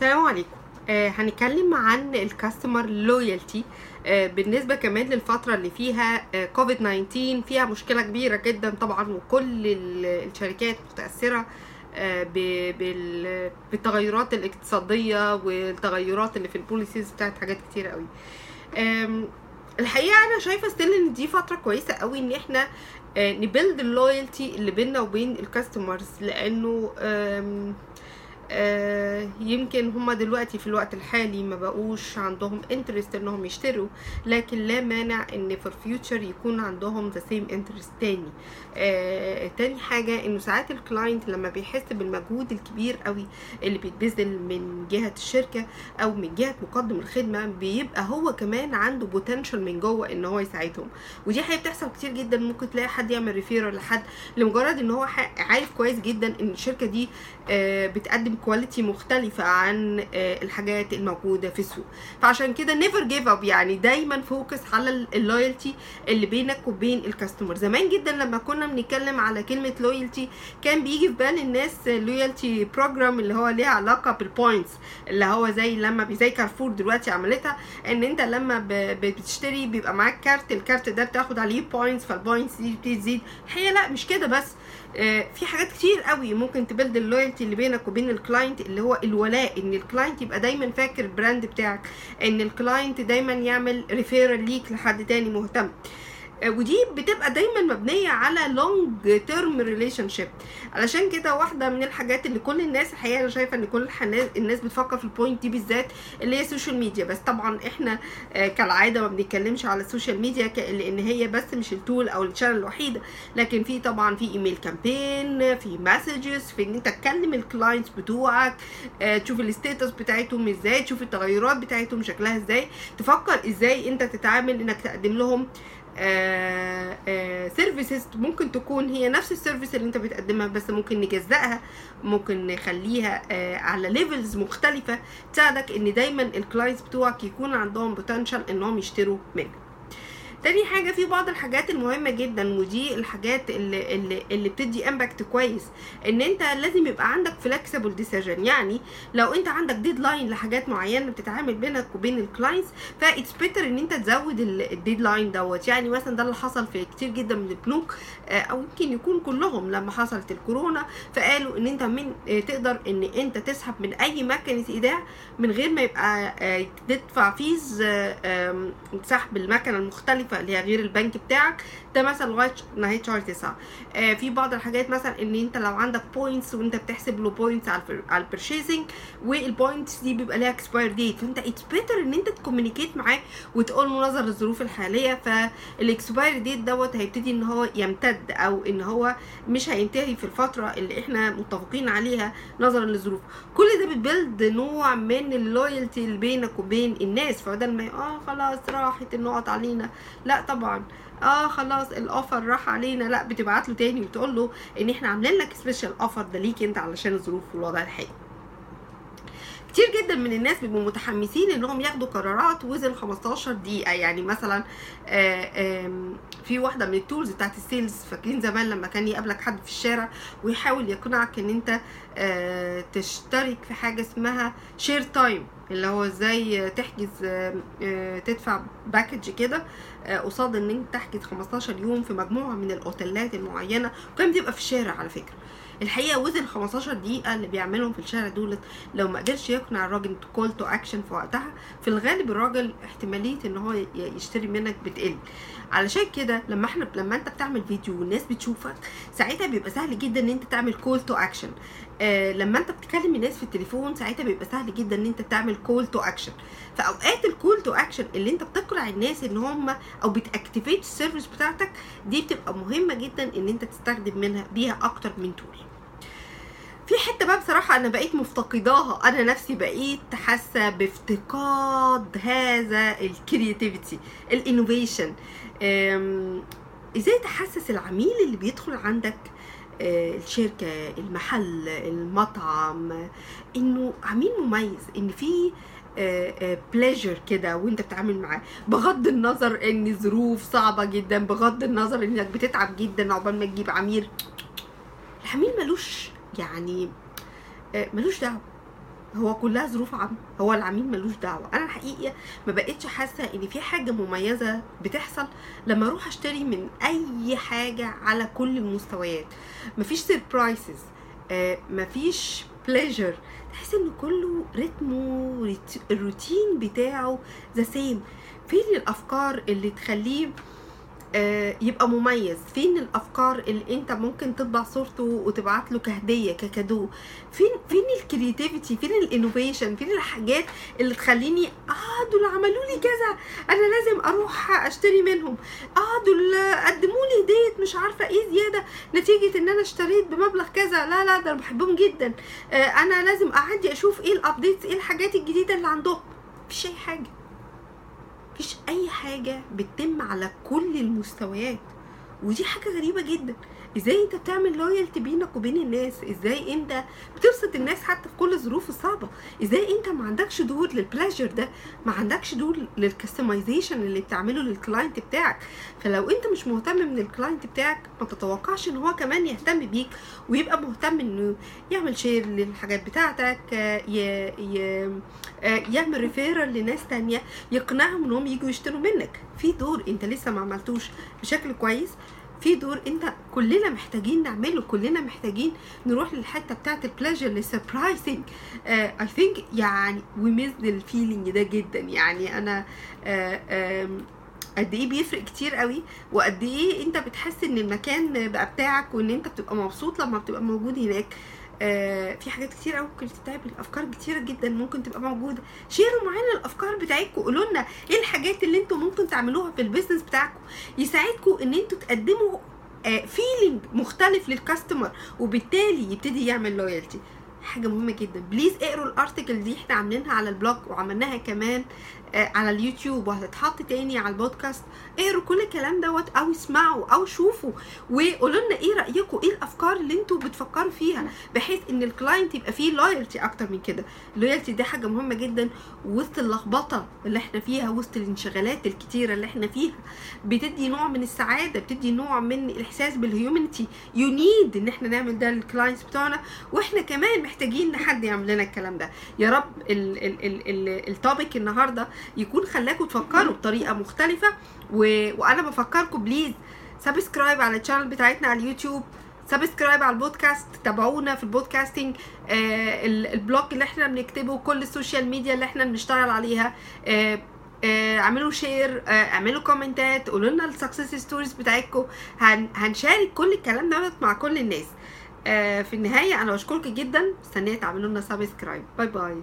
السلام عليكم. آه هنتكلم عن ال customer loyalty آه بالنسبة كمان للفترة اللي فيها آه كوفيد 19 فيها مشكلة كبيرة جدا طبعا وكل ال- الشركات متأثرة آه بالتغيرات الاقتصادية والتغيرات اللي في ال policies بتاعت حاجات كتير قوي. الحقيقة أنا شايفة still إن دي فترة كويسة قوي إن إحنا ن build ال loyalty اللي بيننا وبين ال customers لأنه آه، يمكن هما دلوقتي في الوقت الحالي ما بقوش عندهم interest إنهم يشتروا لكن لا مانع إن في ال future يكون عندهم the same interest تاني. آه، تاني حاجة إنه ساعات ال client لما بيحس بالمجهود الكبير قوي اللي بيتبذل من جهة الشركة أو من جهة مقدم الخدمة بيبقى هو كمان عنده potential من جوه إن هو يساعدهم. ودي حاجة بتحصل كتير جدا ممكن تلاقي حد يعمل referral لحد لمجرد إن هو عارف كويس جدا إن الشركة دي آه، بتقدم quality مختلفة عن آه، الحاجات الموجودة في السوق. فعشان كده never give up يعني دايما focus على ال loyalty اللي بينك وبين ال customer زمان جدا لما كنا بنتكلم على كلمة loyalty كان بيجي في بال الناس loyalty program اللي هو ليه علاقة بال points اللي هو زي لما زي كارفور دلوقتي عملتها إن أنت لما بتشتري بيبقى معاك كارت الكارت ده بتاخد عليه points فال points دي بتبتدي تزيد الحقيقة لأ مش كده بس. آه، في حاجات كتير قوي ممكن ت build ال loyalty اللي بينك وبين ال client اللي هو الولاء إن ال client يبقى دايما فاكر ال brand بتاعك إن ال client دايما يعمل referral ليك لحد تاني مهتم. ودي بتبقى دايما مبنية على long term relationship علشان كده واحدة من الحاجات اللي كل الناس الحقيقة أنا شايفة إن كل الناس بتفكر في ال point دي بالذات اللي هي ال social media بس طبعا إحنا آه، كالعادة ما بنتكلمش على ال social media لأن هي بس مش ال tool أو ال channel الوحيدة. لكن في طبعا في email campaign في messages في إن أنت تكلم ال clients بتوعك آه، تشوف ال status بتاعتهم إزاي تشوف التغيرات بتاعتهم شكلها إزاي. تفكر إزاي أنت تتعامل إنك تقدم لهم services ممكن تكون هي نفس ال service اللي انت بتقدمها بس ممكن نجزأها ممكن نخليها آه، على levels مختلفة تساعدك إن دايما ال clients بتوعك يكون عندهم potential إنهم يشتروا منك. تاني حاجة في بعض الحاجات المهمة جدا ودي الحاجات اللي, اللي, اللي بتدي impact كويس إن أنت لازم يبقى عندك flexible decision يعني لو أنت عندك deadline لحاجات معينة بتتعامل بينك وبين ال clients ف it's better إن أنت تزود ال deadline دوت. يعني مثلا ده اللي حصل في كتير جدا من البنوك آه، أو يمكن يكون كلهم لما حصلت الكورونا فقالوا إن أنت من آه، تقدر إن أنت تسحب من أي مكنه إيداع من غير ما يبقى آه، تدفع fees سحب المكنة المختلفة. اللي هي غير البنك بتاعك ده مثلا لغاية نهاية شهر تسعة. آه، في بعض الحاجات مثلا إن أنت لو عندك points وأنت بتحسب له points على على ال purchasing وال points دي بيبقى ليها expiry date فأنت it's better إن أنت ت communicate معاه وتقول له نظر للظروف الحالية فال expiry date دوت هيبتدي إن هو يمتد أو إن هو مش هينتهي في الفترة اللي إحنا متفقين عليها نظرا للظروف. كل ده بت build نوع من ال loyalty اللي بينك وبين الناس. فبدل ما آه خلاص راحت النقط علينا. لا طبعا. آه خلاص ال offer راح علينا. لا بتبعت له تاني وتقول له إن إحنا عاملين لك special offer ده ليك أنت علشان الظروف والوضع الحالي. كتير جدا من الناس بيبقوا متحمسين إنهم ياخدوا قرارات within 15 دقيقة. يعني مثلا آه، في واحدة من ال tools بتاعت ال sales فاكرين زمان لما كان يقابلك حد في الشارع ويحاول يقنعك إن أنت آه، تشترك في حاجة اسمها share time اللي هو إزاي تحجز آه، تدفع package كده قصاد إن أنت تحجز 15 يوم في مجموعة من الأوتيلات المعينة. وكان بتبقى في الشارع على فكرة. الحقيقة within 15 دقيقة اللي بيعملهم في الشارع دولت لو ما قدرش يقنع الراجل call to action في وقتها في الغالب الراجل احتمالية إن هو يشتري منك بتقل. علشان كده لما إحنا لما انت بتعمل فيديو والناس بتشوفك ساعتها بيبقى سهل جدا إن انت تعمل call to action لما انت بتكلم الناس في التليفون ساعتها بيبقى سهل جدا إن انت تعمل call to action فأوقات ال call to action اللي انت بتقنع الناس إن هم أو بت activate ال service بتاعتك دي بتبقى مهمة جدا إن انت تستخدم منها بيها أكتر من tool في حتة بقى بصراحة أنا بقيت مفتقداها. أنا نفسي بقيت حاسة بافتقاد هذا ال creativity ال innovation إزاي تحسس العميل اللي بيدخل عندك؟ آه، الشركة المحل المطعم. آه، إنه عميل مميز إن في بليجر كده وأنت بتتعامل معاه. بغض النظر إن الظروف صعبة جدا بغض النظر إنك بتتعب جدا عقبال ما تجيب عميل. العميل ملوش يعني آه، ملوش دعوة. هو كلها ظروف عامة هو العميل ملوش دعوة. أنا الحقيقة ما بقتش حاسة إن في حاجة مميزة بتحصل لما أروح أشتري من أي حاجة على كل المستويات. مفيش surprises آه مفيش pleasure تحس إن كله رتمه الروتين بتاعه the same فين الأفكار اللي تخليه يبقى مميز. فين الأفكار اللي أنت ممكن تطبع صورته وتبعت له كهدية ك cadeau؟ فين فين ال creativity فين ال innovation؟ فين الحاجات اللي تخليني آه دول عملوا لي كذا أنا لازم أروح أشتري منهم. آه دول قدموا لي هديه مش عارفة إيه زيادة نتيجة إن أنا اشتريت بمبلغ كذا. لا لا ده أنا بحبهم جدا. آه أنا لازم أعدي أشوف إيه ال updates إيه الحاجات الجديدة اللي عندهم. مفيش أي حاجة. مفيش أي حاجة بتتم على كل المستويات. ودي حاجة غريبة جدا. إزاي انت بتعمل loyalty بينك وبين الناس؟ إزاي انت بتبسط الناس حتى في كل الظروف الصعبة؟ إزاي انت ما عندكش دور لل pleasure ده؟ ما عندكش دور لل customization اللي بتعمله لل client بتاعك. فلو انت مش مهتم من ال client بتاعك ما تتوقعش ان هو كمان يهتم بيك ويبقى مهتم انه يعمل share للحاجات بتاعتك آه، يعمل referral لناس تانية يقنعهم انهم يجوا يشتروا منك. في دور انت لسه ما عملتوش بشكل كويس. في دور انت كلنا محتاجين نعمله كلنا محتاجين نروح للحتة بتاعت ال pleasure لل surprising I think يعني we miss ال feeling ده جدا. يعني أنا آه، قد إيه بيفرق كتير قوي وقد إيه أنت بتحس إن المكان بقى بتاعك وإن أنت بتبقى مبسوط لما بتبقى موجود هناك. في حاجات كتير قوي ممكن تتعمل افكار كتيرة جدا ممكن تبقى موجودة. share وا معانا الأفكار بتاعتكم قولوا لنا إيه الحاجات اللي أنتم ممكن تعملوها في ال business بتاعكم يساعدكم إن أنتوا تقدموا feeling مختلف لل customer وبالتالي يبتدي يعمل loyalty حاجة مهمة جدا. please اقروا ال article دي إحنا عاملينها على ال blog وعملناها كمان آه، على اليوتيوب وهتتحط تاني على البودكاست. اقروا كل الكلام دوت أو اسمعوا أو شوفوا وقولوا لنا إيه رايكم إيه الأفكار اللي أنتوا بتفكروا فيها بحيث إن ال client يبقى فيه loyalty أكتر من كده. ال loyalty دي حاجة مهمة جدا وسط اللخبطة اللي إحنا فيها وسط الانشغالات الكتيرة اللي إحنا فيها. بتدي نوع من السعادة بتدي نوع من الإحساس بال humanity you need إن إحنا نعمل ده لل clients بتوعنا. وإحنا كمان محتاجين إن حد يعمل لنا الكلام ده يا رب ال topic النهارده يكون خلاكم تفكروا بطريقة مختلفة. وأنا بفكركم please subscribe على ال channel بتاعتنا على اليوتيوب subscribe على البودكاست تابعونا في ال podcasting آه ال- ال blog اللي إحنا بنكتبه كل ال social media اللي إحنا بنشتغل عليها آه آه، اعملوا share آه، اعملوا comment ات قولوا لنا ال success stories بتاعتكم هن هنشارك كل الكلام دوت مع كل الناس في النهاية أنا بشكركم جدا. مستنيه تعملوا لنا subscribe bye bye